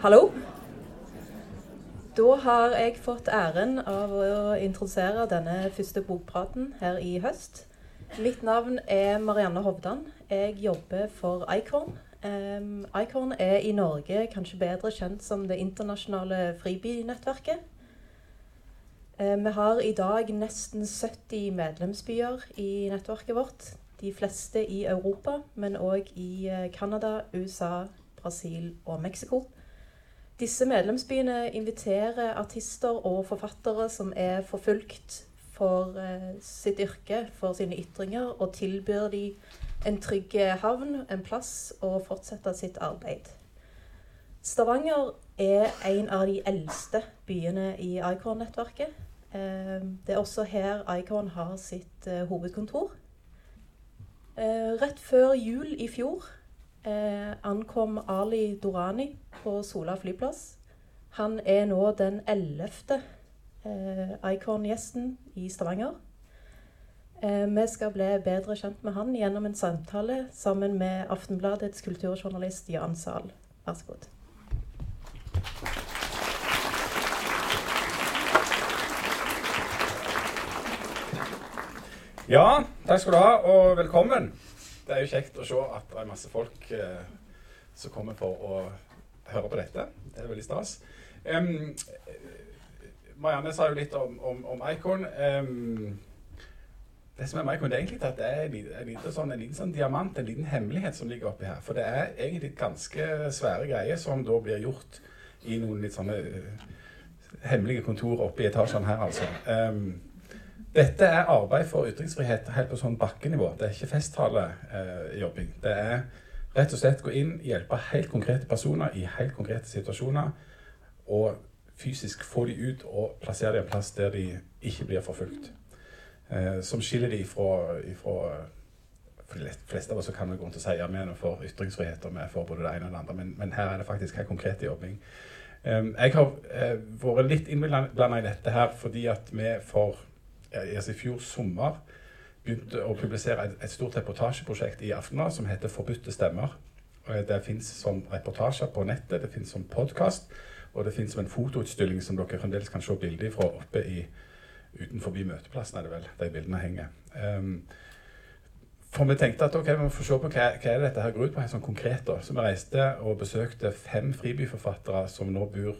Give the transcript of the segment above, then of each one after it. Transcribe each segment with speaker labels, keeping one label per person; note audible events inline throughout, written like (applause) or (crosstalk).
Speaker 1: Hallo. Da har jeg fått æren av å introdusere denne første bokpraten her i høst. Mitt navn er Marianne Hovdan. Jeg jobber for Icorn. Um, Icorn er i Norge kanskje bedre kjent som det internasjonale fribynettverket. Um, vi har i dag nesten 70 medlemsbyer i nettverket vårt. De fleste i Europa, men òg i Canada, USA, Brasil og Mexico. Disse medlemsbyene inviterer artister og forfattere som er forfulgt for eh, sitt yrke, for sine ytringer, og tilbyr de en trygg havn, en plass, å fortsette sitt arbeid. Stavanger er en av de eldste byene i Icon-nettverket. Eh, det er også her Icon har sitt eh, hovedkontor. Rett før jul i fjor eh, ankom Ali Dorani på Sola flyplass. Han er nå den ellevte eh, Icon-gjesten i Stavanger. Eh, vi skal bli bedre kjent med han gjennom en samtale sammen med Aftenbladets kulturjournalist Jan Zahl. Vær så god.
Speaker 2: Ja, takk skal du ha, og velkommen. Det er jo kjekt å se at det er masse folk eh, som kommer for å høre på dette. Det er veldig stas. Um, Marianne sa jo litt om, om, om Icon. Um, det som er med Icon, det er egentlig at det er en, en, liten, sånn, en liten sånn diamant, en liten hemmelighet som ligger oppi her. For det er egentlig ganske svære greier som da blir gjort i noen litt sånne uh, hemmelige kontor oppe i etasjene her, altså. Um, dette er arbeid for ytringsfrihet helt på sånn bakkenivå. Det er ikke festtalejobbing. Eh, det er rett og slett gå inn, hjelpe helt konkrete personer i helt konkrete situasjoner. Og fysisk få de ut og plassere dem en plass der de ikke blir forfulgt. Eh, som skiller de ifra, ifra For de fleste av oss kan vi gå rundt og si ja, vi er for ytringsfrihet og vi er for både det ene og det andre, men, men her er det faktisk helt konkret jobbing. Um, jeg har uh, vært litt innblanda i dette her fordi at vi for altså i fjor sommer begynte å publisere et, et stort reportasjeprosjekt i Aftenbladet som heter 'Forbudte stemmer'. Det fins som reportasjer på nettet, det fins som podkast, og det fins som en fotoutstilling som dere fremdeles kan se bilder fra oppe i utenfor møteplassen, er det vel, de bildene henger. Um, for vi tenkte at ok, vi må få se på hva, hva er det dette her går ut på, helt sånn konkret. da. Så vi reiste og besøkte fem fribyforfattere som nå bor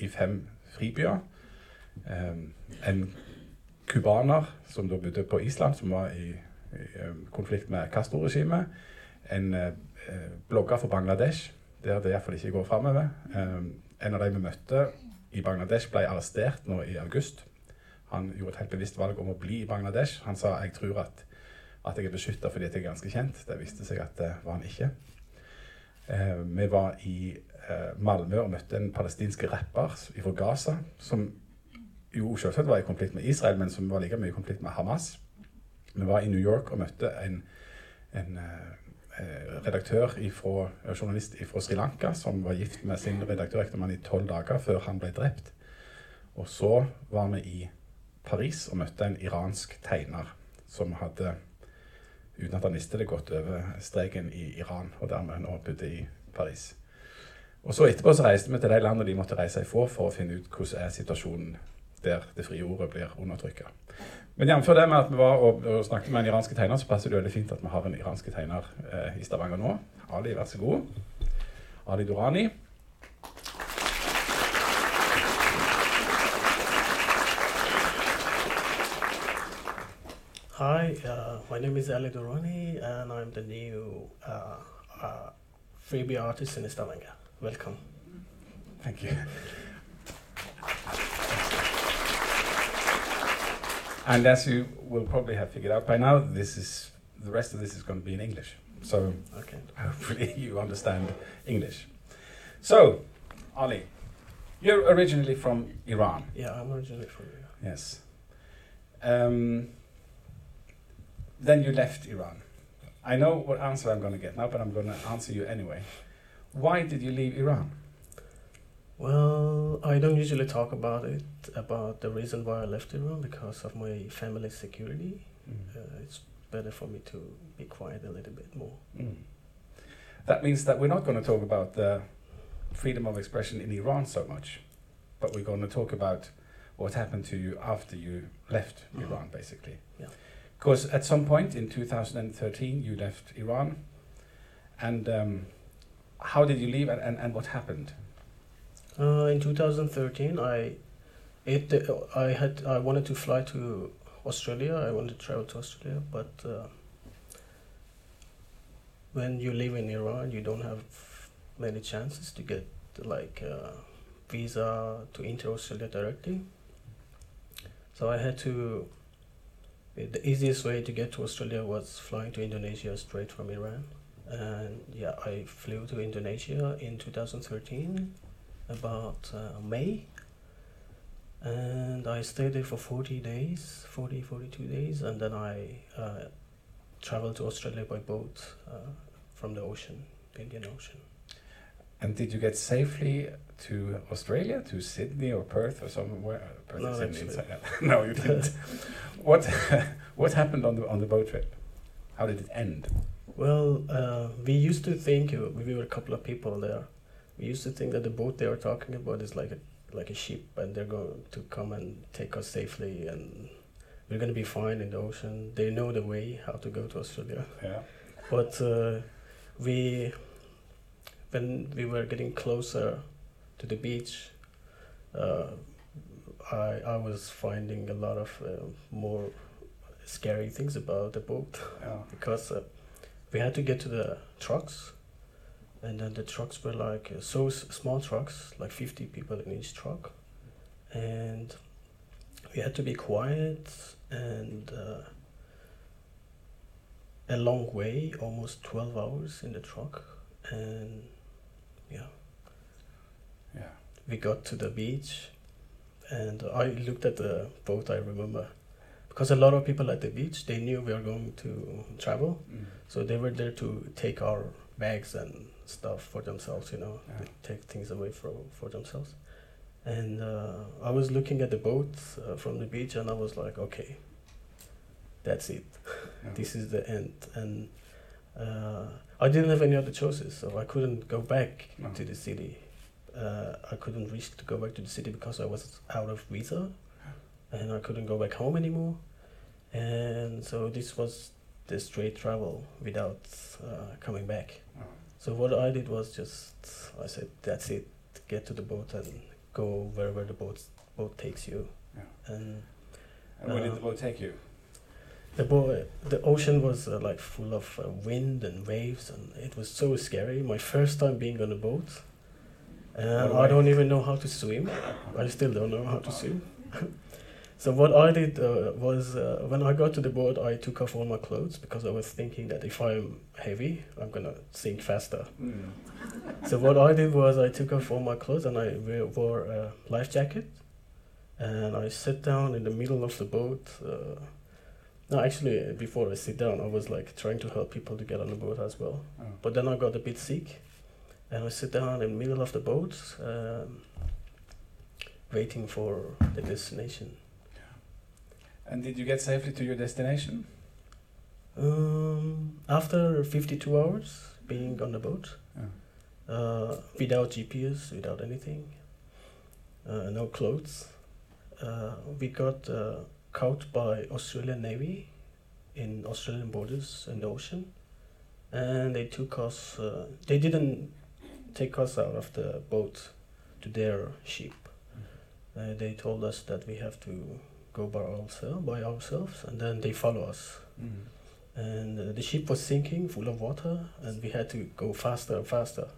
Speaker 2: i fem fribyer. Um, en cubaner som da bodde på Island, som var i, i konflikt med Castro-regimet. En eh, blogger fra Bangladesh, der det iallfall ikke går framover. En av de vi møtte i Bangladesh, ble arrestert nå i august. Han gjorde et helt bevisst valg om å bli i Bangladesh. Han sa jeg tror at, at jeg er beskytta fordi jeg er ganske kjent. Det viste seg at det var han ikke. Vi var i Malmö og møtte en palestinsk rapper fra Gaza som jo selvsagt var i konflikt med Israel, men som var like mye i konflikt med Hamas. Vi var i New York og møtte en, en eh, redaktør, ifra, journalist fra Sri Lanka som var gift med sin redaktør i tolv dager før han ble drept. Og så var vi i Paris og møtte en iransk tegner som hadde, uten at han visste det, gått over streken i Iran, og dermed nå bodde i Paris. Og så Etterpå så reiste vi til de landene de måtte reise ifra for å finne ut hvordan er situasjonen der det frie ordet blir undertrykka. Men jf. det med at vi var og, og, snakket med en iransk tegner, så passer det veldig fint at vi har en iransk tegner eh, i Stavanger nå. Ali, vær så god. Ali Durani.
Speaker 3: Hi, uh, my name is Ali Durrani, and I'm the new uh, uh, freebie artist in Stavanger. Welcome.
Speaker 2: Thank you. And as you will probably have figured out by now, this is the rest of this is going to be in English. So okay. hopefully (laughs) you understand English. So, Ali, you're originally from Iran.
Speaker 3: Yeah, I'm originally from Iran.
Speaker 2: Yes. Um, then you left Iran. I know what answer I'm going to get now, but I'm going to answer you anyway. Why did you leave Iran?
Speaker 3: Well, I don't usually talk about it, about the reason why I left Iran because of my family security. Mm. Uh, it's better for me to be quiet a little bit more.
Speaker 2: Mm. That means that we're not going to talk about the freedom of expression in Iran so much, but we're going to talk about what happened to you after you left
Speaker 3: Mhm.
Speaker 2: Iran, basically.
Speaker 3: Yeah.
Speaker 2: Because at some point in 2013, you left Iran, and um, how did you leave, and, and, and what happened?
Speaker 3: Uh, in 2013, I it I had I wanted to fly to Australia. I wanted to travel to Australia, but uh, when you live in Iran, you don't have many chances to get like uh, visa to enter Australia directly. So I had to. The easiest way to get to Australia was flying to Indonesia straight from Iran, and yeah, I flew to Indonesia in 2013 about uh, May. And I stayed there for 40 days, 40, 42 days, and then I uh, traveled to Australia by boat uh, from the ocean, the Indian Ocean.
Speaker 2: And did you get safely to Australia, to Sydney or Perth or somewhere? Perth
Speaker 3: No,
Speaker 2: is in-
Speaker 3: actually.
Speaker 2: inside- (laughs) no, you didn't. (laughs) what (laughs) what happened on the on the boat trip? How did it end?
Speaker 3: Well, uh, we used to think, uh, we were a couple of people there, we used to think that the boat they were talking about is like a, like a ship and they're going to come and take us safely and we're going to be fine in the ocean. They know the way how to go to Australia.
Speaker 2: Yeah.
Speaker 3: But uh, we, when we were getting closer to the beach, uh, I I was finding a lot of uh, more scary things about the boat
Speaker 2: Yeah.
Speaker 3: because uh, we had to get to the trucks, and then the trucks were like uh, so s- small trucks, like fifty people in each truck, and we had to be quiet and. Uh, a long way, almost 12 hours in the truck. And yeah,
Speaker 2: Yeah.
Speaker 3: we got to the beach and I looked at the boat, I remember. Because a lot of people at the beach, they knew we were going to travel.
Speaker 2: Mm.
Speaker 3: So they were there to take our bags and stuff for themselves, you know,
Speaker 2: Yeah.
Speaker 3: take things away for, for themselves. And uh, I was looking at the boat uh, from the beach and I was like, okay, that's it (laughs)
Speaker 2: Yeah.
Speaker 3: this is the end and uh, i didn't have any other choices so i couldn't go back
Speaker 2: No.
Speaker 3: to the city uh, i couldn't risk to go back to the city because i was out of visa and i couldn't go back home anymore and so this was the straight travel without uh, coming back
Speaker 2: Oh.
Speaker 3: So what i did was just i said that's it get to the boat and go wherever the boat boat takes you
Speaker 2: Yeah.
Speaker 3: and
Speaker 2: And where did
Speaker 3: Uh,
Speaker 2: the boat take you?
Speaker 3: the boat, the ocean was uh, like full of uh, wind and waves, and it was so scary. My first time being on a boat, and I don't even know how to swim. I still don't know how to swim. (laughs) so what I did uh, was uh, when I got to the boat, I took off all my clothes because I was thinking that if I'm heavy, I'm gonna sink faster.
Speaker 2: Mm.
Speaker 3: so what I did was I took off all my clothes and I wore a life jacket, and I sat down in the middle of the boat. Uh, no, actually, before I sit down, I was like trying to help people to get on the boat as well.
Speaker 2: Oh.
Speaker 3: But then I got a bit sick, and I sit down in the middle of the boat, um, waiting for the destination.
Speaker 2: And did you get safely to your destination?
Speaker 3: Um, after 52 hours being on the boat, uh, without GPS, without anything, uh, no clothes, uh, we got uh, caught by Australian Navy in Australian borders in the ocean, and they took us. Uh, they didn't take us out of the boat to their ship. Uh, they told us that we have to go by ourselves, by ourselves, and then they follow us.
Speaker 2: Mm.
Speaker 3: and uh, the ship was sinking full of water and we had to go faster and faster.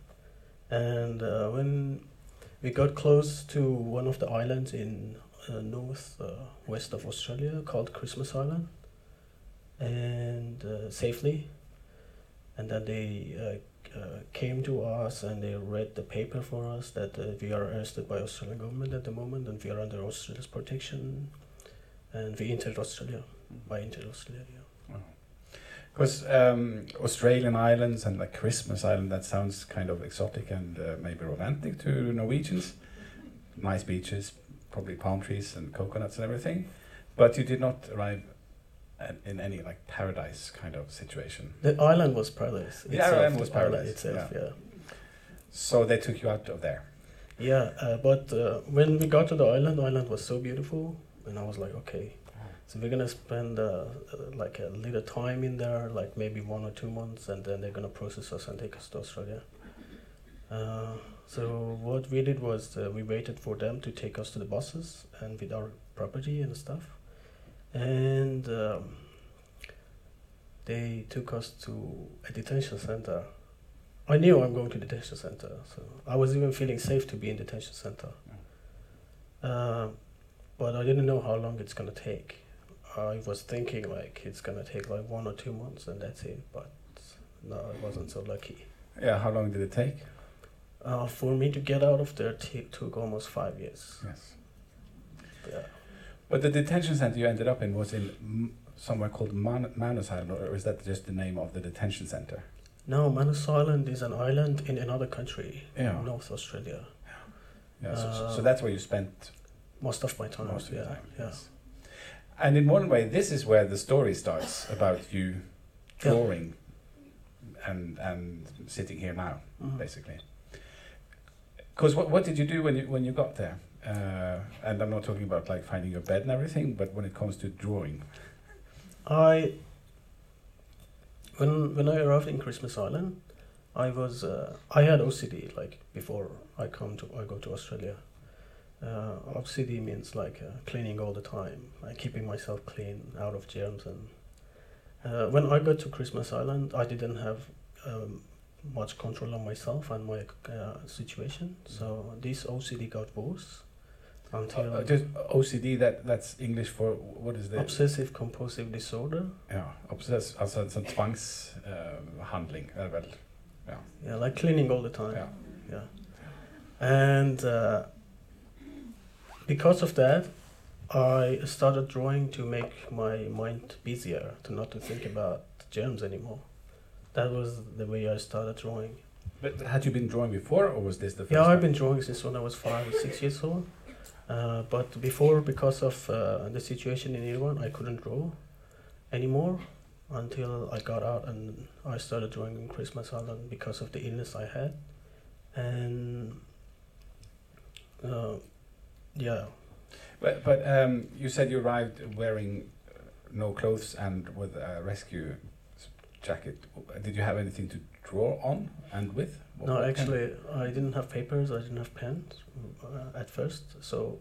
Speaker 3: And uh, when we got close to one of the islands in uh, north uh, west of australia called christmas island and uh, safely. And then they uh, uh, came to us and they read the paper for us that uh, we are arrested by australian government at the moment and we are under australia's protection and we entered australia by entered australia yeah.
Speaker 2: Because um, Australian islands and like Christmas Island, that sounds kind of exotic and uh, maybe romantic to Norwegians. Nice beaches, probably palm trees and coconuts and everything. But you did not arrive at, in any like paradise kind of situation.
Speaker 3: The island was paradise.
Speaker 2: The
Speaker 3: itself,
Speaker 2: island was
Speaker 3: the
Speaker 2: paradise,
Speaker 3: itself, yeah.
Speaker 2: So they took you out of there.
Speaker 3: Yeah, uh, but uh, when we got to the island, the island was so beautiful, and I was like, okay, so we're gonna spend uh, uh, like a little time in there, like maybe one or two months, and then they're gonna process us and take us to Australia. Uh, so what we did was uh, we waited for them to take us to the buses and with our property and stuff, and um, they took us to a detention center. I knew I'm going to detention center, so I was even feeling safe to be in detention center. Uh, but I didn't know how long it's gonna take. I was thinking like it's gonna take like one or two months and that's it. But no, I wasn't so lucky.
Speaker 2: Yeah. How long did it take?
Speaker 3: Uh, for me to get out of there t- took almost five years.
Speaker 2: Yes.
Speaker 3: Yeah.
Speaker 2: But the detention center you ended up in was in M- somewhere called Man- Manus Island, or is that just the name of the detention center?
Speaker 3: No, Manus Island is an island in another country,
Speaker 2: Yeah.
Speaker 3: North Australia.
Speaker 2: Yeah. So, so- so
Speaker 3: Uh,
Speaker 2: that's where you spent
Speaker 3: Most of my time.
Speaker 2: most of
Speaker 3: yeah,
Speaker 2: time.
Speaker 3: yeah.
Speaker 2: Yes. And in one way, this is where the story starts about you
Speaker 3: Yeah.
Speaker 2: drawing and and sitting here now,
Speaker 3: Mhm.
Speaker 2: basically. Because what what did you do when you when you got there? Uh, and I'm not talking about like finding your bed and everything, but when it comes to drawing.
Speaker 3: I when when I arrived in Christmas Island, I was uh, I had OCD like before I come to I go to Australia. Uh, OCD means like uh, cleaning all the time, like keeping myself clean, out of germs. And uh, when I got to Christmas Island, I didn't have um, much control on myself and my uh, situation. So this OCD got worse until
Speaker 2: Uh, just OCD. That that's English for what is the
Speaker 3: obsessive compulsive disorder.
Speaker 2: Ja, obsess, alltså en sån tvangshandling är väl.
Speaker 3: Yeah, yeah, like cleaning all the time.
Speaker 2: Ja.
Speaker 3: Yeah. And uh, because of that, I started drawing to make my mind busier, to not to think about germs anymore. That was the way I started drawing.
Speaker 2: But had you been drawing before, or was this the first
Speaker 3: Yeah. I've been drawing since when I was five or six years old. Uh, but before, because of uh, the situation in Iran, I couldn't draw anymore until I got out and I started drawing in Christmas Island because of the illness I had. And uh, yeah,
Speaker 2: But but um, you said you arrived wearing uh, no clothes and with a rescue jacket. Did you have anything to draw on and with? What-
Speaker 3: no, actually, I didn't have papers, I didn't have pens uh, at first. So,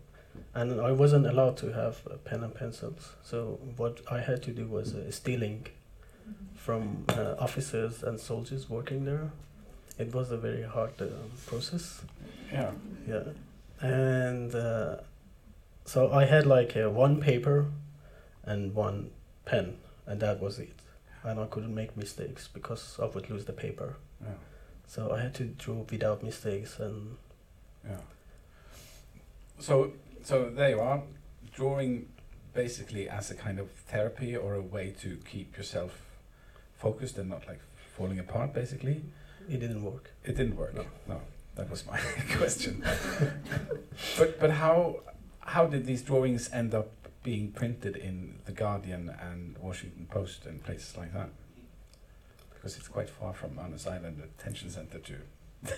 Speaker 3: and I wasn't allowed to have a pen and pencils. So, what I had to do was uh, stealing from uh, officers and soldiers working there. It was a very hard uh, process.
Speaker 2: Yeah.
Speaker 3: Yeah, and uh, so I had like uh, one paper and one pen, and that was it. And I couldn't make mistakes because I would lose the paper.
Speaker 2: Yeah.
Speaker 3: So I had to draw without mistakes, and
Speaker 2: Yeah. So so there you are, drawing basically as a kind of therapy or a way to keep yourself focused and not like falling apart. Basically,
Speaker 3: it didn't work.
Speaker 2: it didn't work.
Speaker 3: No.
Speaker 2: No, that was my (laughs) question. but but how how did these drawings end up being printed in the Guardian and Washington Post and places like that? Because it's quite far from Manus Island, the detention center, to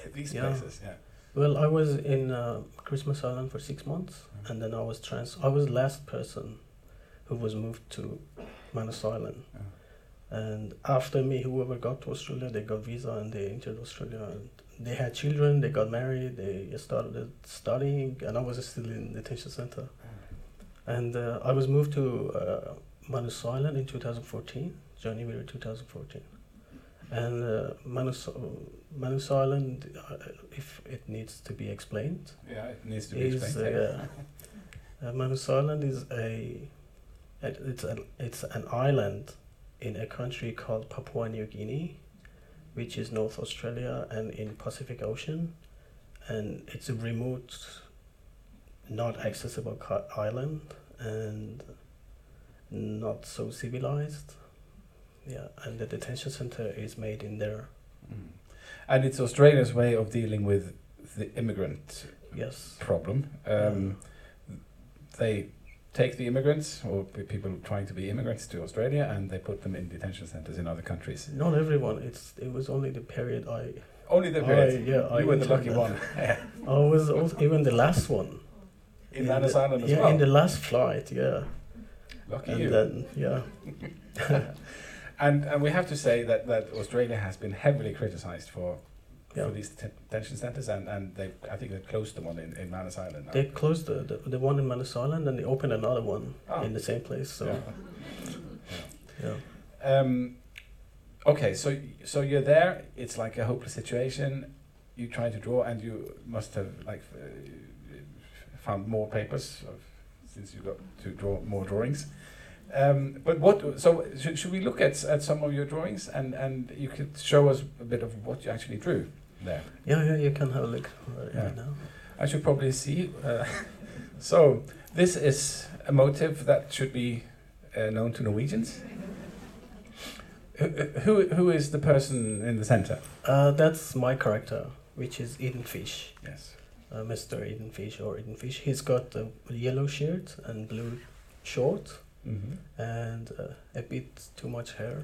Speaker 2: (laughs) these
Speaker 3: Yeah.
Speaker 2: places. Yeah.
Speaker 3: Well, I was in uh, Christmas Island for six months, and then I was trans. I was last person who was moved to Manus Island.
Speaker 2: Yeah.
Speaker 3: And after me, whoever got to Australia, they got visa and they entered Australia. And they had children, they got married, they started studying, and I was still in the detention center. And uh, I was moved to uh, Manus Island in 2014, January 2014. And uh, Manus, Manus Island, uh, if it needs to be explained,
Speaker 2: Yeah, it needs to be
Speaker 3: is
Speaker 2: explained.
Speaker 3: uh, (laughs) Manus Island is a it- it's an it's an island in a country called Papua New Guinea, which is North Australia and in Pacific Ocean, and it's a remote, not accessible island and not so civilized. Yeah, and the detention center is made in there.
Speaker 2: Mm. And it's Australia's way of dealing with the immigrant
Speaker 3: Yes.
Speaker 2: problem. Um, they take the immigrants or people trying to be immigrants to Australia and they put them in detention centers in other countries.
Speaker 3: Not everyone. It's it was only the period I.
Speaker 2: Only the period.
Speaker 3: I yeah. I
Speaker 2: you were the lucky
Speaker 3: at.
Speaker 2: one. (laughs)
Speaker 3: I was also even the last one.
Speaker 2: in Manus
Speaker 3: the,
Speaker 2: Island as
Speaker 3: yeah,
Speaker 2: well.
Speaker 3: in the last flight. Yeah.
Speaker 2: lucky
Speaker 3: and
Speaker 2: you.
Speaker 3: then yeah. (laughs)
Speaker 2: and and we have to say that, that Australia has been heavily criticised for
Speaker 3: Yeah.
Speaker 2: for these det- detention centers and, and they I think they closed the one in, in Manus Island now.
Speaker 3: They closed the, the the one in Manus Island and they opened another one
Speaker 2: Ah.
Speaker 3: in the same place. So
Speaker 2: Yeah.
Speaker 3: yeah.
Speaker 2: Um, okay, so so you're there. It's like a hopeless situation. You try to draw, and you must have like uh, found more papers of, since you got to draw more drawings. Um, but what? So should, should we look at at some of your drawings, and and you could show us a bit of what you actually drew there.
Speaker 3: Yeah, yeah, you can have a look right,
Speaker 2: Yeah.
Speaker 3: right now.
Speaker 2: I should probably see. Uh, (laughs) so this is a motive that should be uh, known to Norwegians. Who, who who is the person in the center?
Speaker 3: Uh, that's my character, which is Eaten Fish,
Speaker 2: Yes.
Speaker 3: uh, Mr. Eaten Fish or Eaten Fish. He's got a yellow shirt and blue short
Speaker 2: Mm-hmm.
Speaker 3: and uh, a bit too much hair.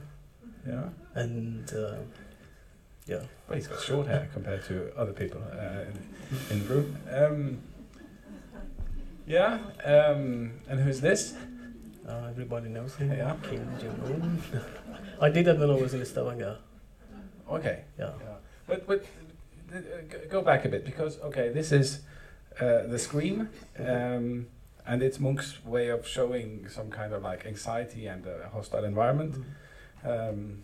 Speaker 2: Yeah.
Speaker 3: And uh, yeah,
Speaker 2: But he's got short hair compared to other people uh, in, in the room. Um, yeah. Um, and who's this?
Speaker 3: uh, everybody knows him.
Speaker 2: Yeah.
Speaker 3: Kim Jong-un. (laughs) I did that when I was in Stavanger.
Speaker 2: Okay.
Speaker 3: Yeah.
Speaker 2: Yeah. But but uh, go back a bit because okay, this is uh, the scream. Um, and it's Munch's way of showing some kind of like anxiety and a hostile environment. Um,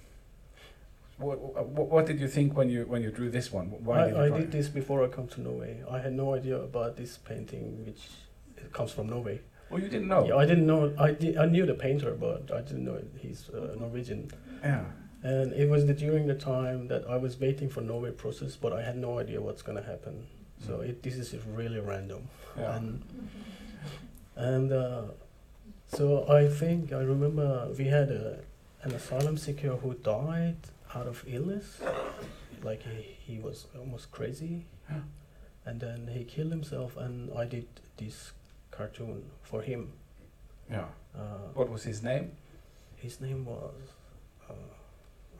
Speaker 2: what, what, what did you think when you when you drew this one? Why did you
Speaker 3: I, I did this before I come to Norway. I had no idea about this painting, which it comes from Norway.
Speaker 2: Oh, you didn't know.
Speaker 3: Yeah, I didn't know. I did, I knew the painter, but I didn't know he's uh, Norwegian.
Speaker 2: Yeah.
Speaker 3: And it was the, during the time that I was waiting for Norway process, but I had no idea what's gonna happen. So it, this is really random.
Speaker 2: Yeah.
Speaker 3: And and uh, so I think I remember we had a, an asylum seeker who died out of illness, like he, he was almost crazy, and then he killed himself, and I did this cartoon for him.
Speaker 2: yeah.
Speaker 3: Uh,
Speaker 2: What was his name?
Speaker 3: his name was uh,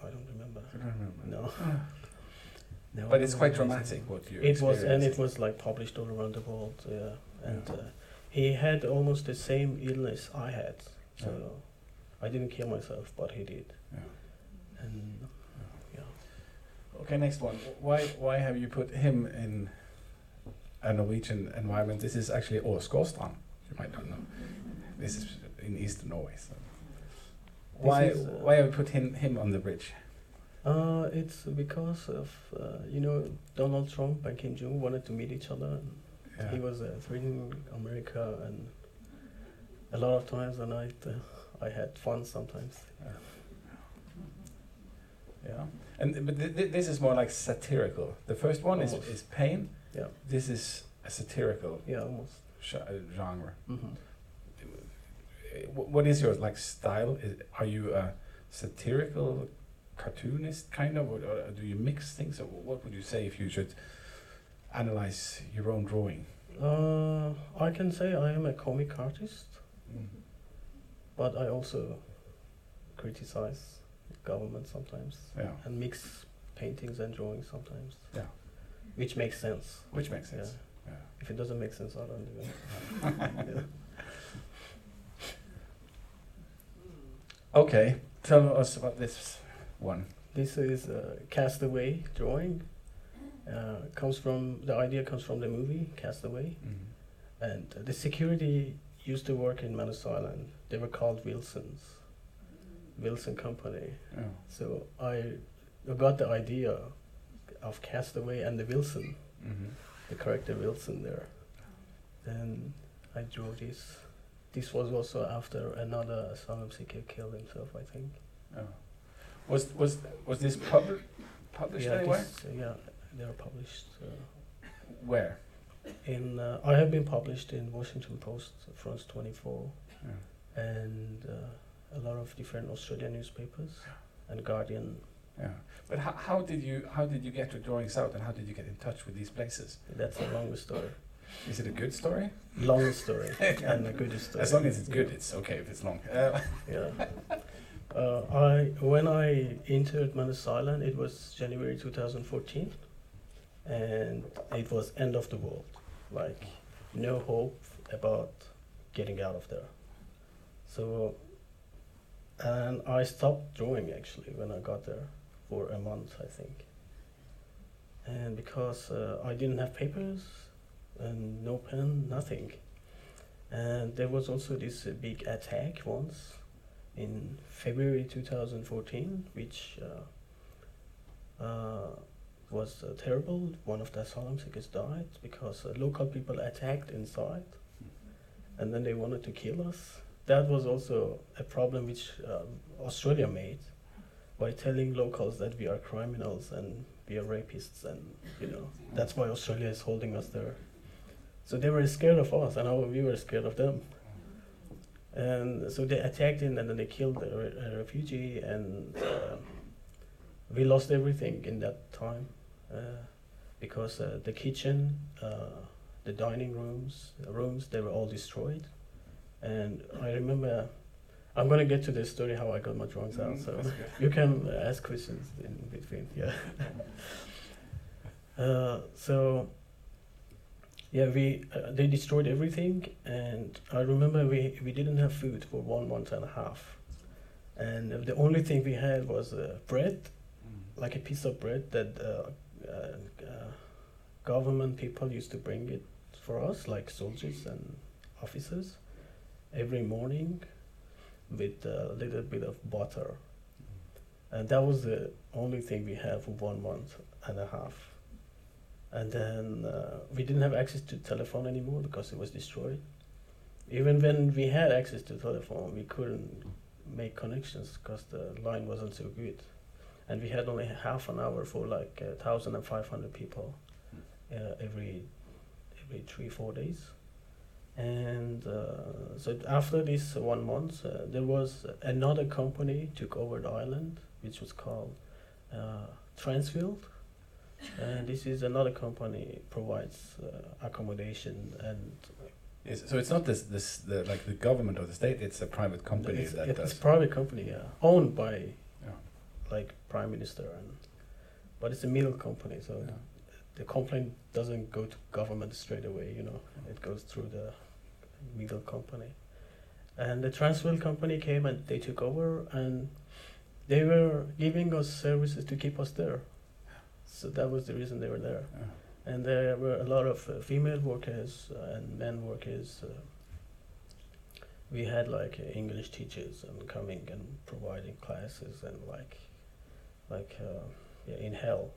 Speaker 3: I don't remember.
Speaker 2: I don't remember.
Speaker 3: No. (laughs) no.
Speaker 2: But it's quite dramatic what you.
Speaker 3: It was, and it was like published all around the world. Yeah, and
Speaker 2: Yeah.
Speaker 3: uh, he had almost the same illness I had. So
Speaker 2: Yeah.
Speaker 3: I didn't kill myself, but he did.
Speaker 2: Yeah.
Speaker 3: And
Speaker 2: Okay, next one. Why why have you put him in a Norwegian environment? This is actually Åsgårdstrand. You might not know. This is in eastern Norway. So. Why
Speaker 3: is, uh,
Speaker 2: why have you put him him on the bridge?
Speaker 3: uh, it's because of uh, you know Donald Trump and Kim Jong wanted to meet each other. And
Speaker 2: Yeah.
Speaker 3: He was uh, threatening America, and a lot of times a night uh, I had fun sometimes.
Speaker 2: Yeah. And but th- th- this is more like satirical. The first one is,
Speaker 3: Almost.
Speaker 2: is pain.
Speaker 3: Yeah.
Speaker 2: This is a satirical
Speaker 3: Yeah, almost.
Speaker 2: sh- uh, genre.
Speaker 3: hmm
Speaker 2: Uh, What is your like style? Is, are you a satirical cartoonist kind of, or, or do you mix things? Or what would you say if you should analyze your own drawing?
Speaker 3: Uh, I can say I am a comic artist, but I also criticize government sometimes
Speaker 2: Yeah,
Speaker 3: and mix paintings and drawings sometimes.
Speaker 2: Yeah.
Speaker 3: Which makes sense.
Speaker 2: which makes sense.
Speaker 3: Yeah.
Speaker 2: Yeah.
Speaker 3: If it doesn't make sense, I don't do it. (laughs)
Speaker 2: Okay, tell us about this one.
Speaker 3: This is a Castaway drawing. Uh, comes from the idea comes from the movie Castaway, and the security used to work in Manus Island. They were called Wilsons, Wilson Company.
Speaker 2: Yeah.
Speaker 3: So I got the idea of Castaway and the Wilson,
Speaker 2: Mhm.
Speaker 3: the character Wilson there. Then I drew this. This was also after another asylum seeker killed himself, I think.
Speaker 2: Yeah. Was was was this pub- published
Speaker 3: yeah,
Speaker 2: anywhere?
Speaker 3: this, uh, yeah, they are published. Uh,
Speaker 2: Where?
Speaker 3: in uh, I have been published in Washington Post, France 24,
Speaker 2: Yeah.
Speaker 3: and uh, a lot of different Australian newspapers, and Guardian.
Speaker 2: Yeah. But how, how did you how did you get your drawings out and how did you get in touch with these places?
Speaker 3: That's a longer story.
Speaker 2: Is it a good story?
Speaker 3: Long story (laughs) and a good story.
Speaker 2: As long as it's good, it's okay if it's long. Uh, (laughs)
Speaker 3: yeah. Uh, I when I entered Manus Island, it was January 2014, and it was end of the world. Like no hope about getting out of there. So, and I stopped drawing actually when I got there for a month, I think. And because uh, I didn't have papers and no pen, nothing. And there was also this uh, big attack once in February 2014, which uh, uh, was uh, terrible. One of the asylum seekers died because uh, local people attacked inside and then they wanted to kill us. That was also a problem which um, Australia made by telling locals that we are criminals and we are rapists, and you know that's why Australia is holding us there. So they were scared of us, and we were scared of them. And so they attacked in, and then they killed a, re- a refugee, and uh, we lost everything in that time uh, because uh, the kitchen, uh, the dining rooms, the rooms, they were all destroyed. And I remember, I'm gonna get to the story how I got my drawings out. So you can ask questions in between. Yeah. (laughs) uh, so yeah, we uh, they destroyed everything, and I remember we we didn't have food for one month and a half, and the only thing we had was uh, bread, like a piece of bread that uh, uh, uh, government people used to bring it for us, like soldiers and officers, every morning, with a little bit of butter, and that was the only thing we had for one month and a half. And then uh, we didn't have access to telephone anymore because it was destroyed. Even when we had access to telephone, we couldn't make connections because the line wasn't so good. And we had only half an hour for like uh, 1,500 people uh, every every three four days. And uh, so after this one month, uh, there was another company took over the island, which was called uh, Transfield and this is another company provides uh, accommodation and
Speaker 2: Yes, so it's not this, this the, like the government or the state, it's a private company
Speaker 3: it's,
Speaker 2: that
Speaker 3: it's
Speaker 2: does.
Speaker 3: a private company yeah, owned by
Speaker 2: Yeah.
Speaker 3: like prime minister and but it's a middle company so
Speaker 2: Yeah.
Speaker 3: the complaint doesn't go to government straight away you know it goes through the middle company and the transworld company came and they took over and they were giving us services to keep us there so that was the reason they were there
Speaker 2: Yeah.
Speaker 3: and there were a lot of uh, female workers and men workers. Uh, we had like uh, English teachers and coming and providing classes and like, like uh, yeah, in hell,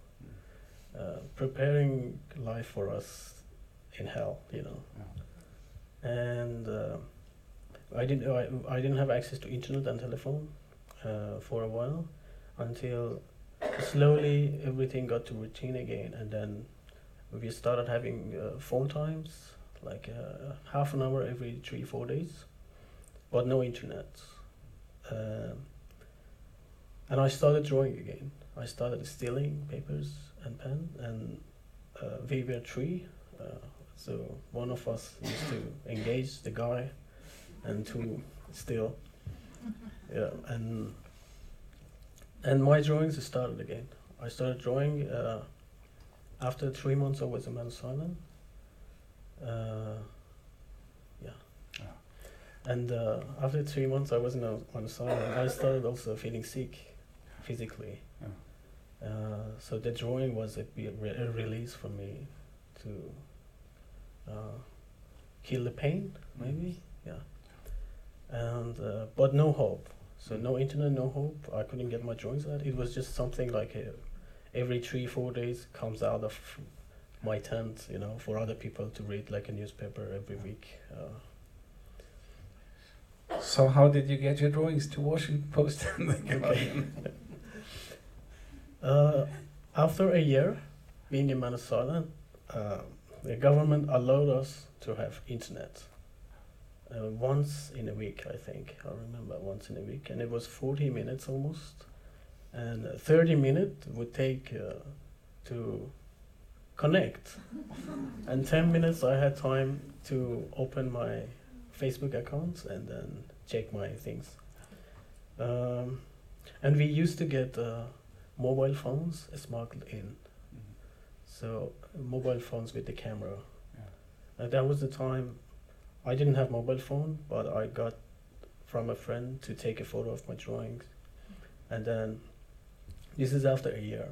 Speaker 3: uh, preparing life for us in hell, you know. And uh, I didn't I, I didn't have access to internet and telephone uh, for a while until slowly everything got to routine again. And then we started having uh, phone times like uh, half an hour every three four days but no internet. Um, and i started drawing again. I started stealing papers and pen and uh, we were three uh, so one of us used to engage the guy and to steal (laughs) yeah and and my drawings started again i started drawing uh, after three months I was in Manus Island. Uh, yeah.
Speaker 2: Yeah.
Speaker 3: And uh, after three months I was in Manus Island, I started also feeling sick physically.
Speaker 2: Yeah.
Speaker 3: Uh, so the drawing was a, be- re- a release for me to uh, kill the pain, maybe. Yeah. And uh, but no hope. So no internet, no hope. I couldn't get my drawings out. It was just something like a, every three, four days comes out of my tent, you know, for other people to read like a newspaper every week. Uh,
Speaker 2: So how did you get your drawings to Washington Post? (laughs) (laughs)
Speaker 3: Uh, after a year being in Manus Island, uh, the government allowed us to have internet. Uh, once in a week, I think. I remember once in a week, and it was 40 minutes almost. And uh, 30 minutes would take uh, to connect. (laughs) and 10 minutes I had time to open my Facebook account and then check my things. Um, and we used to get uh, mobile phones smuggled in. So mobile phones with the camera.
Speaker 2: Yeah.
Speaker 3: Uh, that was the time I didn't have mobile phone, but I got from a friend to take a photo of my drawings, and then this is after a year.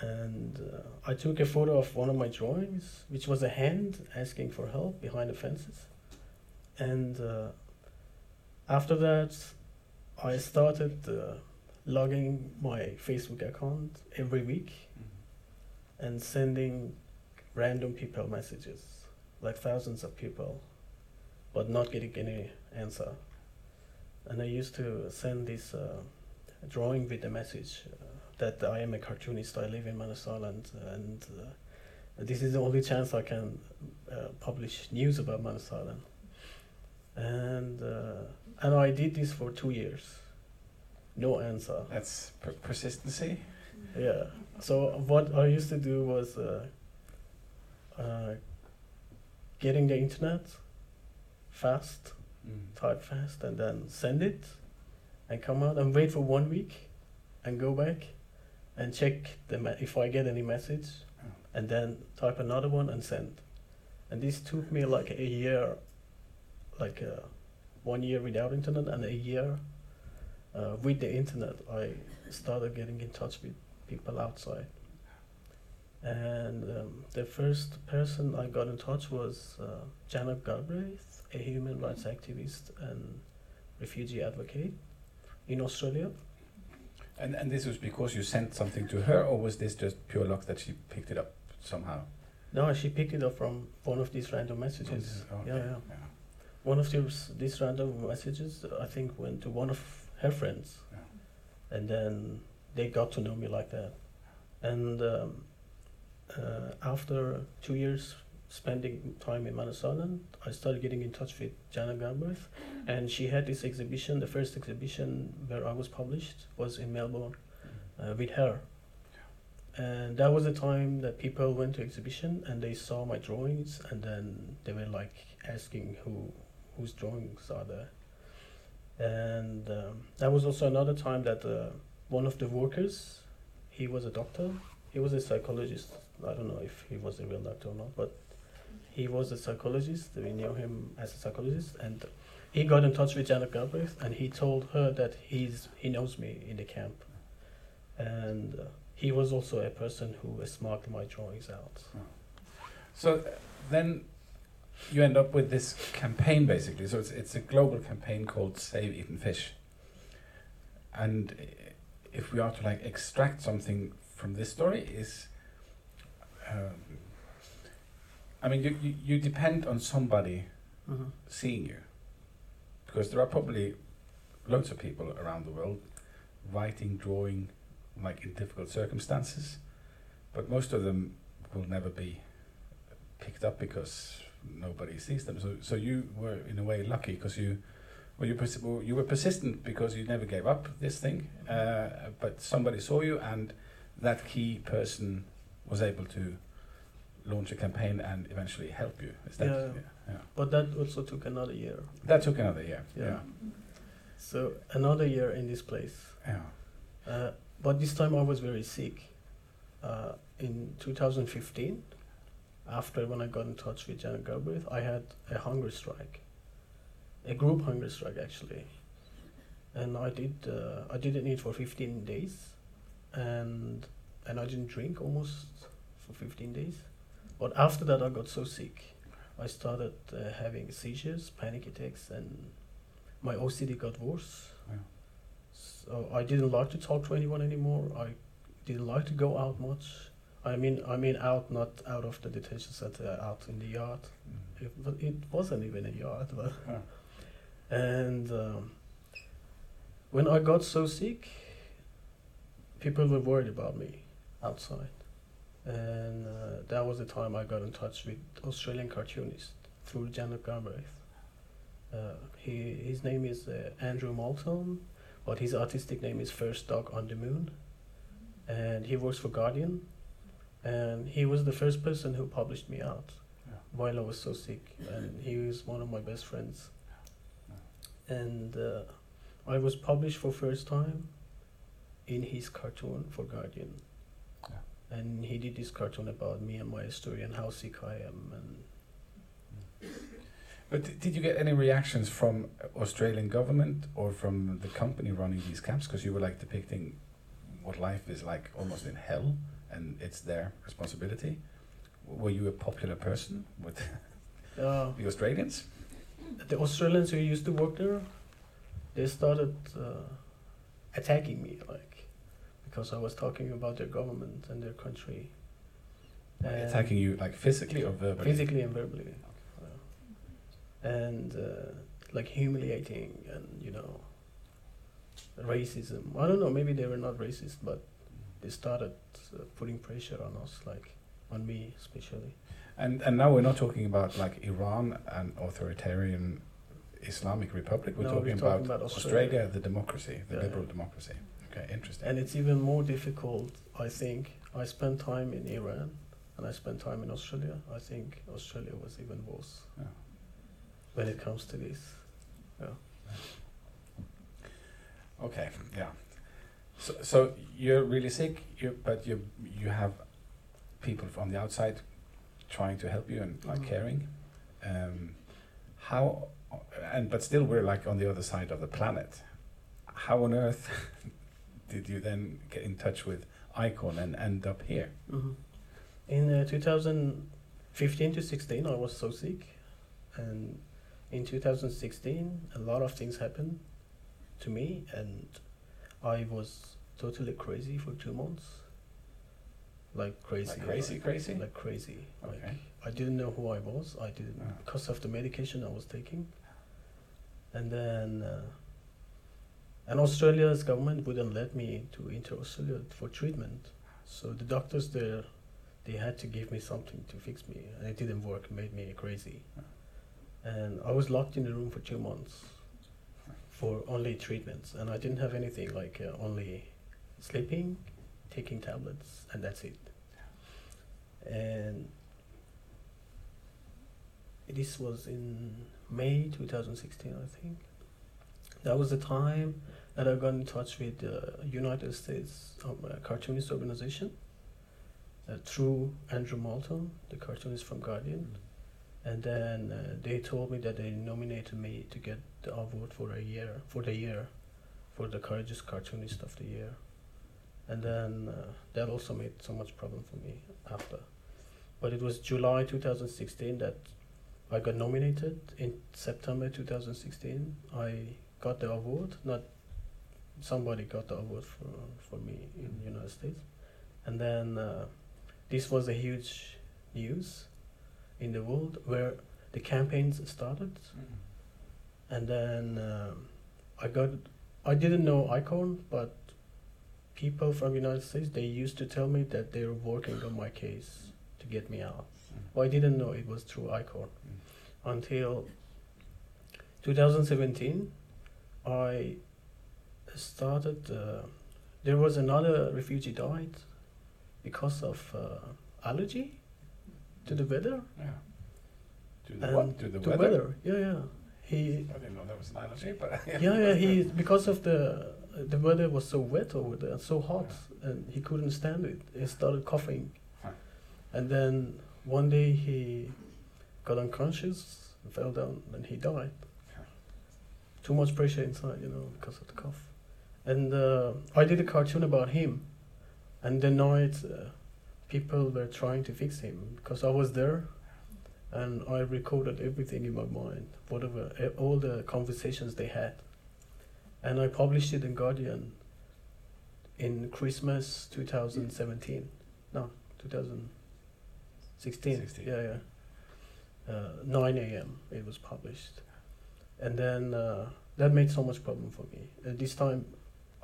Speaker 3: And uh, I took a photo of one of my drawings, which was a hand asking for help behind the fences. And uh, after that, I started uh, logging my Facebook account every week and sending random people messages, like thousands of people, but not getting any answer. And I used to send this uh, drawing with a message uh, that I am a cartoonist, I live in Manus Island, and uh, this is the only chance I can uh, publish news about Manus Island. And, uh, and I did this for two years. No answer.
Speaker 2: That's per- persistency.
Speaker 3: Yeah. So what I used to do was uh, uh, getting the internet fast, type fast, and then send it, and come out and wait for one week, and go back, and check the me- if I get any message,
Speaker 2: Oh.
Speaker 3: and then type another one and send. And this took me like a year, like uh, one year without internet and a year uh, with the internet. I started getting in touch with people outside. And um, the first person I got in touch was uh, Janet Galbraith, a human rights activist and refugee advocate in Australia.
Speaker 2: And and this was because you sent something to her, or was this just pure luck that she picked it up somehow?
Speaker 3: No, she picked it up from one of these random messages.
Speaker 2: Okay,
Speaker 3: Yeah, yeah. One of these these random messages, I think, went to one of her friends,
Speaker 2: Yeah.
Speaker 3: and then they got to know me like that. And um, uh, after two years spending time in Manus I started getting in touch with Janet Galbraith, and she had this exhibition. The first exhibition where I was published was in Melbourne uh, with her. And that was the time that people went to exhibition and they saw my drawings, and then they were like asking who whose drawings are there. And um, that was also another time that uh, one of the workers, he was a doctor, he was a psychologist. I don't know if he was a real doctor or not, but he was a psychologist. We knew him as a psychologist, and he got in touch with Janet Galbraith, and he told her that he's he knows me in the camp, and uh, he was also a person who smuggled my drawings out.
Speaker 2: So uh, then you end up with this campaign basically. So it's it's a global campaign called Save Eaten Fish. And if we are to like extract something from this story is, um, I mean, you, you you depend on somebody
Speaker 3: Mm-hmm.
Speaker 2: seeing you, because there are probably loads of people around the world writing, drawing, like in difficult circumstances, but most of them will never be picked up because nobody sees them. So, so you were in a way lucky because you, well, you well, you were persistent because you never gave up this thing. Uh, but somebody saw you, and that key person was able to launch a campaign and eventually help you. That?
Speaker 3: Yeah.
Speaker 2: yeah.
Speaker 3: But that also took another year.
Speaker 2: That took another year.
Speaker 3: Yeah.
Speaker 2: Yeah.
Speaker 3: So another year in this place.
Speaker 2: Yeah.
Speaker 3: Uh, but this time I was very sick. Uh, in 2015, after when I got in touch with Janet Galbraith, I had a hunger strike, a group hunger strike actually, and I did uh, I didn't eat for 15 days, and and I didn't drink almost for 15 days. But after that, I got so sick, I started uh, having seizures, panic attacks, and my OCD got worse. So I didn't like to talk to anyone anymore. I didn't like to go out much. I mean, I mean out, not out of the detention center, out in the yard.
Speaker 2: Mm.
Speaker 3: It, it wasn't even a yard, but
Speaker 2: Yeah.
Speaker 3: And um, when I got so sick, people were worried about me outside, and uh, that was the time I got in touch with Australian cartoonist through Janet Galbraith. Uh, he his name is uh, Andrew Marlton, but his artistic name is First Dog on the Moon, and he works for Guardian, and he was the first person who published me out
Speaker 2: Yeah.
Speaker 3: while I was so sick, and he was one of my best friends. And uh, I was published for first time in his cartoon for Guardian.
Speaker 2: Yeah.
Speaker 3: And he did this cartoon about me and my story and how sick I am, and
Speaker 2: But d- did you get any reactions from Australian government or from the company running these camps? Because you were like depicting what life is like almost in hell, and it's their responsibility. W- Were you a popular person with
Speaker 3: uh, (laughs)
Speaker 2: the Australians?
Speaker 3: The Australians who used to work there, they started uh, attacking me, like because I was talking about their government and their country. And
Speaker 2: Attacking you like physically or verbally?
Speaker 3: physically and verbally, uh, and uh, like humiliating and you know racism. I don't know. Maybe they were not racist, but they started uh, putting pressure on us, like on me especially.
Speaker 2: And and now we're not talking about like Iran, and authoritarian Islamic republic. We're
Speaker 3: No,
Speaker 2: talking,
Speaker 3: we're talking
Speaker 2: about,
Speaker 3: about
Speaker 2: Australia.
Speaker 3: Australia.
Speaker 2: the democracy, the
Speaker 3: Yeah.
Speaker 2: liberal democracy. Okay, interesting.
Speaker 3: And it's even more difficult, I think. I spent time in Iran and I spent time in Australia. I think Australia was even worse
Speaker 2: Yeah.
Speaker 3: when it comes to this. Yeah.
Speaker 2: Okay, yeah. So, so you're really sick, you but you you have people from the outside trying to help you and like
Speaker 3: Mhm.
Speaker 2: caring. Um, how and but still we're like on the other side of the planet. How on earth (laughs) did you then get in touch with Icorn and end up here?
Speaker 3: hmm In uh, 2015 to 16, I was so sick. And in 2016, a lot of things happened to me, and I was totally crazy for two months. Like crazy.
Speaker 2: Like crazy, crazy.
Speaker 3: like crazy. Like
Speaker 2: Okay.
Speaker 3: I didn't know who I was. I didn't
Speaker 2: Ah.
Speaker 3: because of the medication I was taking. And then, uh, and Australia's government wouldn't let me to enter Australia for treatment. So the doctors there, they had to give me something to fix me, and it didn't work. It made me crazy. And I was locked in the room for two months for only treatments, and I didn't have anything like uh, only sleeping, taking tablets, and that's it. And this was in May 2016, I think. That was the time that I got in touch with the United States um, uh, Cartoonist Organization uh, through Andrew Marlton, the cartoonist from Guardian. And then uh, they told me that they nominated me to get the award for a year, for the year, for the courageous cartoonist of the year. And then uh, that also made so much problem for me after. But it was July 2016 that I got nominated. In September 2016, I got the award. Not somebody got the award for for me in the United States. And then uh, this was a huge news in the world where the campaigns started. And then um, I got, I didn't know Icorn, but people from the United States they used to tell me that they were working on my case to get me out. Well, I didn't know it was through Icorn until 2017. I started. Uh, there was another refugee died because of uh, allergy to the weather.
Speaker 2: Yeah. To the what? To the
Speaker 3: to
Speaker 2: weather?
Speaker 3: weather. Yeah, yeah. He
Speaker 2: I didn't know that was an allergy, but (laughs)
Speaker 3: yeah, yeah. He because of the the weather was so wet over there, and so hot, and he couldn't stand it. He started coughing, and then one day he got unconscious, fell down, and he died. Too much pressure inside, you know, because of the cough. And uh, I did a cartoon about him, and the night uh, people were trying to fix him because I was there, and I recorded everything in my mind, whatever, all the conversations they had, and I published it in Guardian. In Christmas 2017, no, 2016.
Speaker 2: 16.
Speaker 3: Yeah, yeah. Uh, 9 a.m. It was published, and then uh, that made so much problem for me. Uh, this time,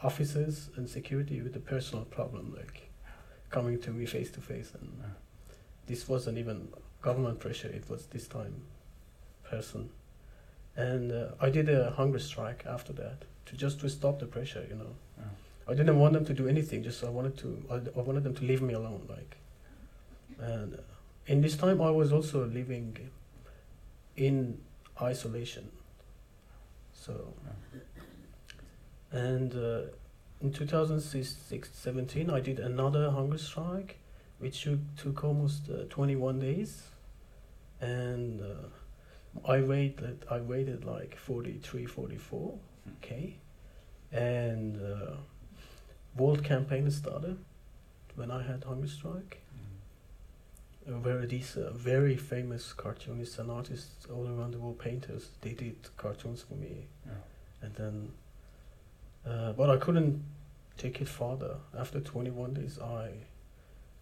Speaker 3: officers and security with a personal problem, like coming to me face to face, and this wasn't even government pressure. It was this time person, and uh, I did a hunger strike after that to just to stop the pressure. You know,
Speaker 2: Yeah.
Speaker 3: I didn't want them to do anything. Just I wanted to. I, I wanted them to leave me alone. Like And uh, in this time, I was also living in isolation. So, and uh, in 2017, I did another hunger strike, which took, took almost uh, 21 days, and uh, I waited. I waited like 43, 44, okay, and uh, World campaign started when I had hunger strike. Uh, where these uh, very famous cartoonists and artists all around the world, painters, they did cartoons for me,
Speaker 2: Yeah.
Speaker 3: and then, uh, but I couldn't take it further. After 21 days, I,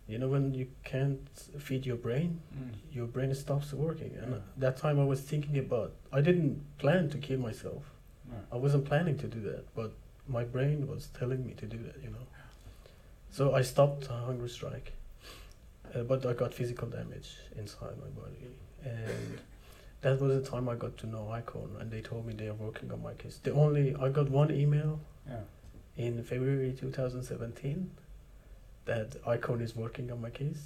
Speaker 3: you know, when you can't feed your brain,
Speaker 2: Mm.
Speaker 3: your brain stops working. And
Speaker 2: Yeah.
Speaker 3: that time I was thinking about, I didn't plan to kill myself. I wasn't planning to do that, but my brain was telling me to do that, you know. So I stopped a hunger strike, uh, but I got physical damage inside my body, and that was the time I got to know Icorn, and they told me they are working on my case. The only I got one email
Speaker 2: Yeah.
Speaker 3: in February 2017 that Icorn is working on my case,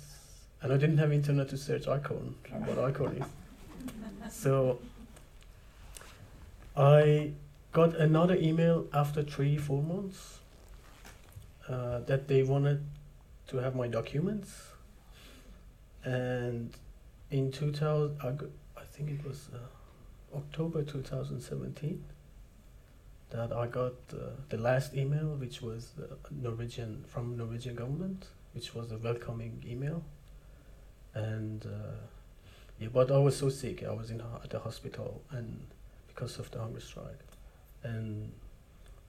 Speaker 3: and I didn't have internet to search Icorn, what Icorn is. (laughs) So I got another email after three, four months uh, that they wanted to have my documents, and in 2000, I, I think it was uh, October 2017 that I got uh, the last email, which was uh, Norwegian from Norwegian government, which was a welcoming email, and uh, yeah, but I was so sick, I was in at the hospital, and because of the hunger strike, and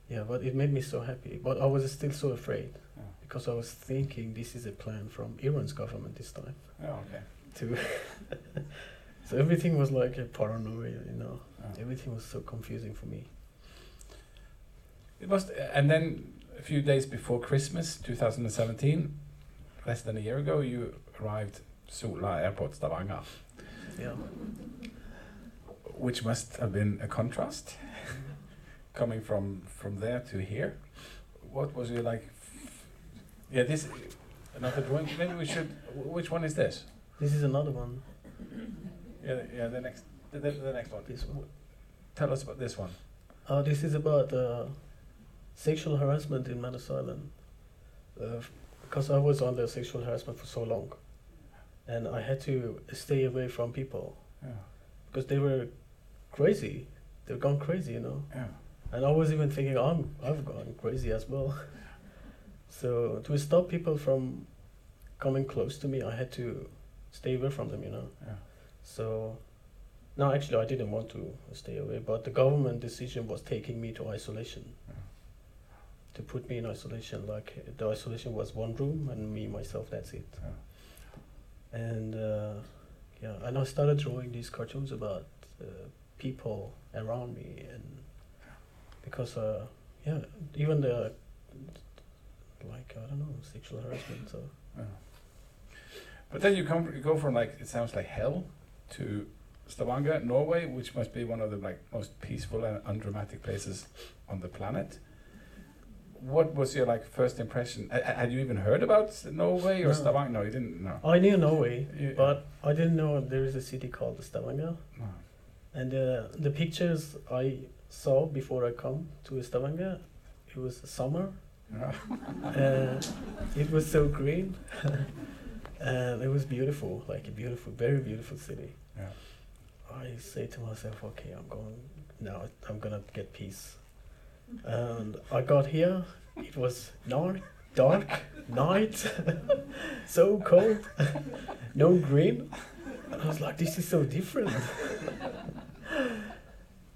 Speaker 3: yeah, but it made me so happy, but I was still so afraid
Speaker 2: Yeah.
Speaker 3: because I was thinking this is a plan from Iran's government this time
Speaker 2: Yeah, okay.
Speaker 3: to. (laughs) so everything was like a paranoia, you know. Everything was so confusing for me.
Speaker 2: It was, and then a few days before Christmas, 2017, less than a year ago, you arrived Sola Airport, Stavanger,
Speaker 3: Yeah.
Speaker 2: which must have been a contrast, (laughs) coming from from there to here. What was it like? Yeah, this another drawing. Maybe we should. Which one is this?
Speaker 3: This is another one.
Speaker 2: Yeah, yeah. The next, the, the, the next one.
Speaker 3: This one.
Speaker 2: Tell us about this one.
Speaker 3: Uh, this is about uh, sexual harassment in Manus Island. Uh, because I was under sexual harassment for so long, and I had to stay away from people
Speaker 2: Yeah,
Speaker 3: because they were crazy. They've gone crazy, you know.
Speaker 2: yeah,
Speaker 3: And I was even thinking, I'm I've gone crazy as well. (laughs) so to stop people from coming close to me, I had to stay away from them, you know.
Speaker 2: yeah.
Speaker 3: So, no, actually, I didn't want to stay away, but the government decision was taking me to isolation.
Speaker 2: Yeah.
Speaker 3: To put me in isolation, like the isolation was one room and me myself. That's it. Yeah. And uh, yeah, and I started drawing these cartoons about uh, people around me, and because uh, yeah, even the like I don't know sexual harassment. So
Speaker 2: Yeah. But then you come, you go from like it sounds like hell to Stavanger, Norway, which must be one of the like most peaceful and undramatic places on the planet. What was your like first impression? Ha- ha- Had you even heard about Norway or
Speaker 3: No.
Speaker 2: Stavanger? No, you didn't. No.
Speaker 3: I knew Norway,
Speaker 2: You-
Speaker 3: but I didn't know there is a city called Stavanger.
Speaker 2: No.
Speaker 3: And uh, the pictures I saw before I come to Stavanger, it was summer. (laughs) Uh, it was so green, and (laughs) it was beautiful, like a beautiful, very beautiful city.
Speaker 2: Yeah.
Speaker 3: I say to myself, okay, I'm going now. I'm gonna get peace. (laughs) And I got here. It was dark, dark night, so cold, no green. And I was like, this is so different.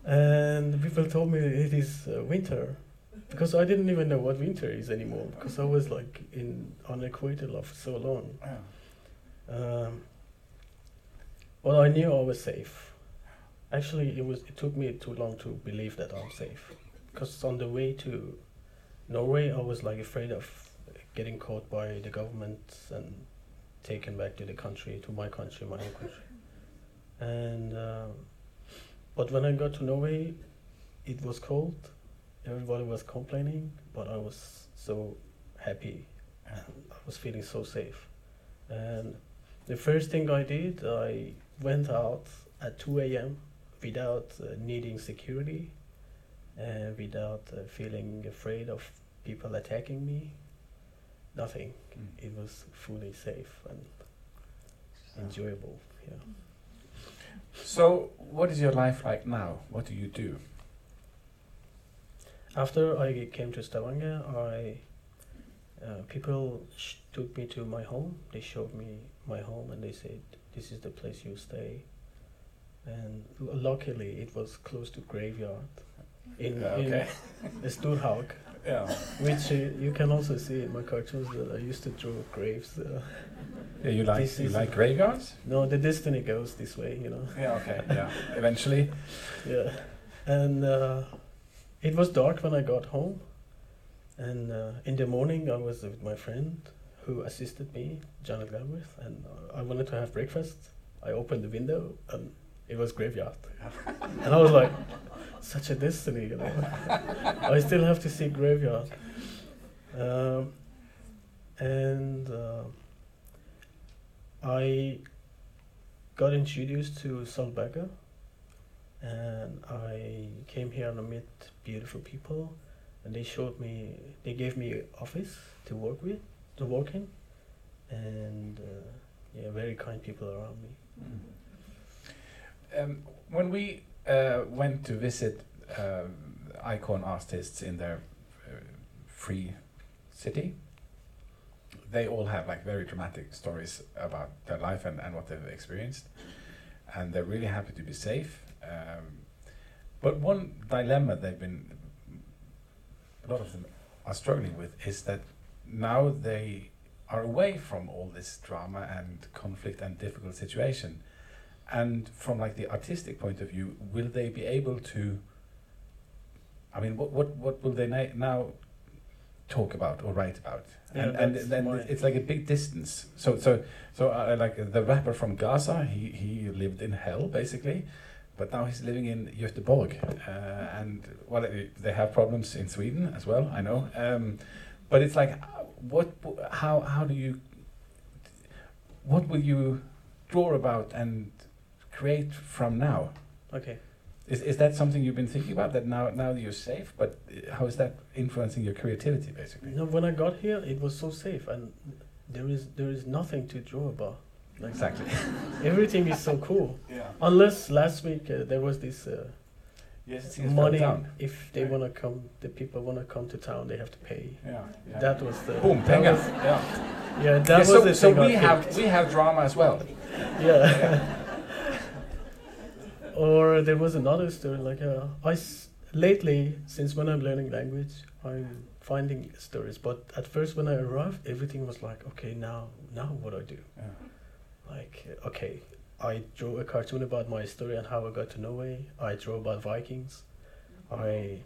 Speaker 3: And people told me it is uh, winter because I didn't even know what winter is anymore because I was like in on equator like, for so long.
Speaker 2: Yeah.
Speaker 3: Um, well, I knew I was safe. Actually, it was. It took me too long to believe that I'm safe, because on the way to Norway, I was like afraid of getting caught by the government and taken back to the country, to my country, my own country. And uh, but when I got to Norway, it was cold. Everybody was complaining, but I was so happy.
Speaker 2: Yeah.
Speaker 3: I was feeling so safe, and The first thing I did, I went out at 2 a.m. without uh, needing security and without uh, feeling afraid of people attacking me. Nothing.
Speaker 2: Mm.
Speaker 3: It was fully safe and enjoyable. Yeah.
Speaker 2: So, what is your life like now? What do you do?
Speaker 3: After I came to Stavanger, I uh, people sh- took me to my home. They showed me my home and they said, "This is the place you stay." And luckily, it was close to graveyard in,
Speaker 2: okay.
Speaker 3: in Storhaug, (laughs)
Speaker 2: Yeah.
Speaker 3: which uh, you can also see in my cartoons that I used to draw graves. Uh,
Speaker 2: Yeah, you like
Speaker 3: This
Speaker 2: you like graveyards?
Speaker 3: no, the destiny goes this way, you know.
Speaker 2: Yeah. Okay. Yeah. Eventually. (laughs)
Speaker 3: Yeah, and uh, it was dark when I got home, and uh, in the morning I was with my friend who assisted me, Janet Galbraith, and uh, I wanted to have breakfast. I opened the window and it was graveyard, (laughs) and I was like, such a destiny, you know. (laughs) I still have to see graveyard, um, and uh, I got introduced to Sølvberget and I came here and I met beautiful people, and they showed me, they gave me office to work with, to work in, and uh, yeah, very kind people around me.
Speaker 2: Um, when we uh, went to visit um, Icorn artists in their uh, free city, they all have like very dramatic stories about their life and, and what they've experienced, and they're really happy to be safe. Um, but one dilemma they've been, a lot of them are struggling with, is that now they are away from all this drama and conflict and difficult situation and from like the artistic point of view will they be able to i mean what what, what will they na- now talk about or write about
Speaker 3: Yeah,
Speaker 2: and and then it's like a big distance so so so uh, like the rapper from gaza he he lived in hell basically but now he's living in Göteborg, uh, and well, they have problems in Sweden as well. I know, um, but it's like, what, how, how do you, what will you draw about and create from now?
Speaker 3: Okay.
Speaker 2: Is, is that something you've been thinking about? That now now you're safe, but uh, how is that influencing your creativity, basically?
Speaker 3: You know, when I got here, it was so safe, and there is there is nothing to draw about. Like
Speaker 2: Exactly. (laughs)
Speaker 3: everything is so cool.
Speaker 2: Yeah.
Speaker 3: Unless last week uh, there was this uh,
Speaker 2: Yes, it seems
Speaker 3: money.
Speaker 2: down.
Speaker 3: If they
Speaker 2: Right.
Speaker 3: wanna come, the people wanna come to town, they have to pay.
Speaker 2: Yeah. yeah.
Speaker 3: That was the
Speaker 2: Boom,
Speaker 3: that was-
Speaker 2: Yeah.
Speaker 3: yeah, that
Speaker 2: Yeah,
Speaker 3: was
Speaker 2: so
Speaker 3: the
Speaker 2: so
Speaker 3: thing I
Speaker 2: we have
Speaker 3: picked.
Speaker 2: we have drama as well.
Speaker 3: yeah. (laughs) or there was another story like uh, I s- lately since when I'm learning language I'm finding stories but at first when I arrived everything was like okay now now what I do
Speaker 2: Yeah.
Speaker 3: like okay I drew a cartoon about my story and how I got to Norway I drew about Vikings I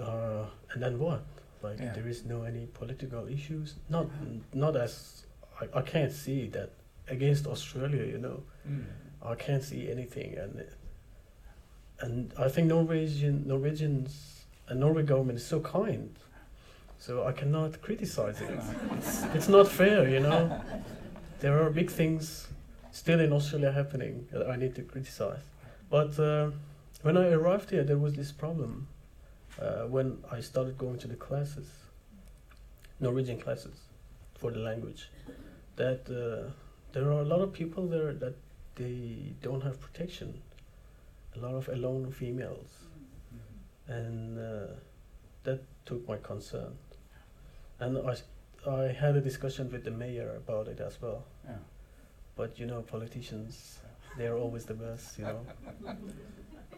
Speaker 3: uh, and then what like
Speaker 2: Yeah.
Speaker 3: there is no any political issues not not as I, I can't see that against Australia you know
Speaker 2: Mm.
Speaker 3: I can't see anything, and and I think Norwegian Norwegians and Norway government is so kind, so I cannot criticize it. It's, (laughs) it's not fair, you know. There are big things still in Australia happening that I need to criticize. But uh, when I arrived here, there was this problem uh, when I started going to the classes, Norwegian classes, for the language. That uh, there are a lot of people there that they don't have protection. A lot of alone females, and uh, that took my concern. And I, I had a discussion with the mayor about it as well.
Speaker 2: Yeah.
Speaker 3: But you know, politicians, (laughs) they're always the best, you know. (laughs)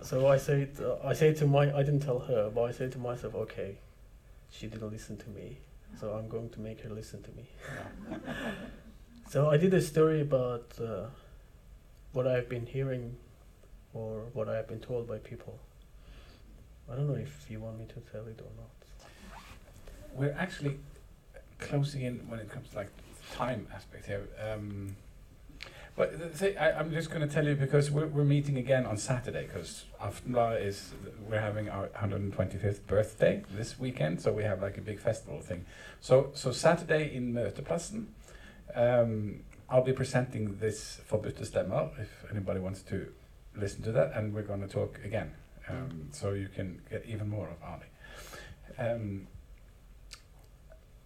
Speaker 3: so I said, uh, I said to my, I didn't tell her, but I said to myself, okay, she didn't listen to me, so I'm going to make her listen to me. (laughs) So I did a story about uh, what I've been hearing or what I've been told by people. I don't know if you want me to tell it or not.
Speaker 2: We're actually closing in when it comes to like time aspect here. Um, but the I, I'm just going to tell you because we're, we're meeting again on Saturday because Aftenblad is we're having our 125th birthday this weekend, so we have like a big festival thing. So so Saturday in Møteplassen, um, I'll be presenting this for Buttestemmer if anybody wants to listen to that, and we're going to talk again, um, so you can get even more of Arnie. Um,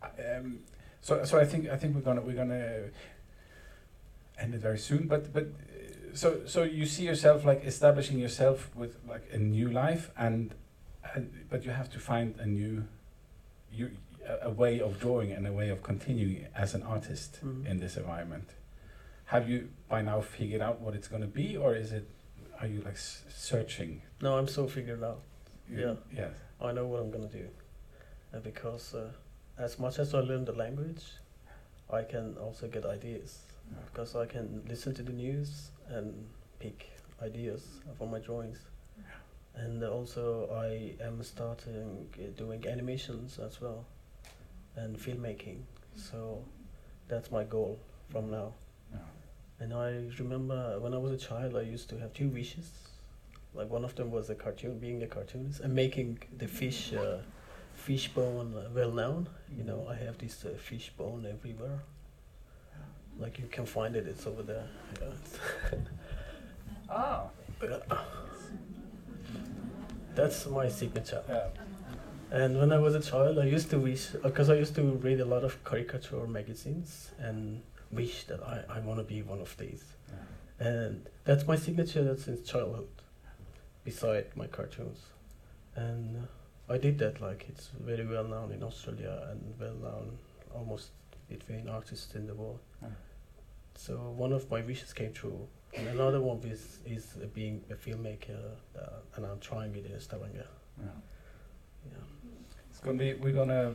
Speaker 2: um, so, so I think I think we're gonna we're gonna end it very soon. But but so so you see yourself like establishing yourself with like a new life, and, and but you have to find a new you a, way of drawing and a way of continuing as an artist
Speaker 3: Mhm.
Speaker 2: in this environment. Have you by now figured out what it's going to be, or is it? Are you like s- searching?
Speaker 3: No, I'm so figured out.
Speaker 2: You-
Speaker 3: Yeah.
Speaker 2: Yes.
Speaker 3: I know what I'm gonna do, and because uh, as much as I learn the language, I can also get ideas. Because I can listen to the news and pick ideas for my drawings. And also, I am starting uh, doing animations as well, and filmmaking. So that's my goal from now.
Speaker 2: Yeah.
Speaker 3: And I remember when I was a child, I used to have two wishes. Like one of them was a cartoon, being a cartoonist, and making the fish, uh, fish bone uh, well known. You know, I have this uh, fish bone everywhere. Like you can find it, it's over there. Yeah.
Speaker 2: Ah. (laughs)
Speaker 3: That's my signature.
Speaker 2: Yeah.
Speaker 3: And when I was a child, I used to wish, because I used to read a lot of caricature magazines and wish that I, I want to be one of these.
Speaker 2: yeah.
Speaker 3: And that's my signature since childhood, beside my cartoons. And uh, I did that, like, it's very well known in Australia and well known almost between artists in the world.
Speaker 2: Yeah.
Speaker 3: So one of my wishes came true. And another one is, is uh, being a filmmaker, uh, and I'm trying it in Stavanger.
Speaker 2: Yeah.
Speaker 3: Yeah.
Speaker 2: Gonna be. We're gonna.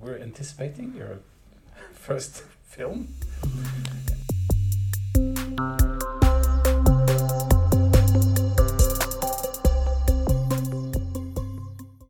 Speaker 2: We're anticipating your (laughs) first film,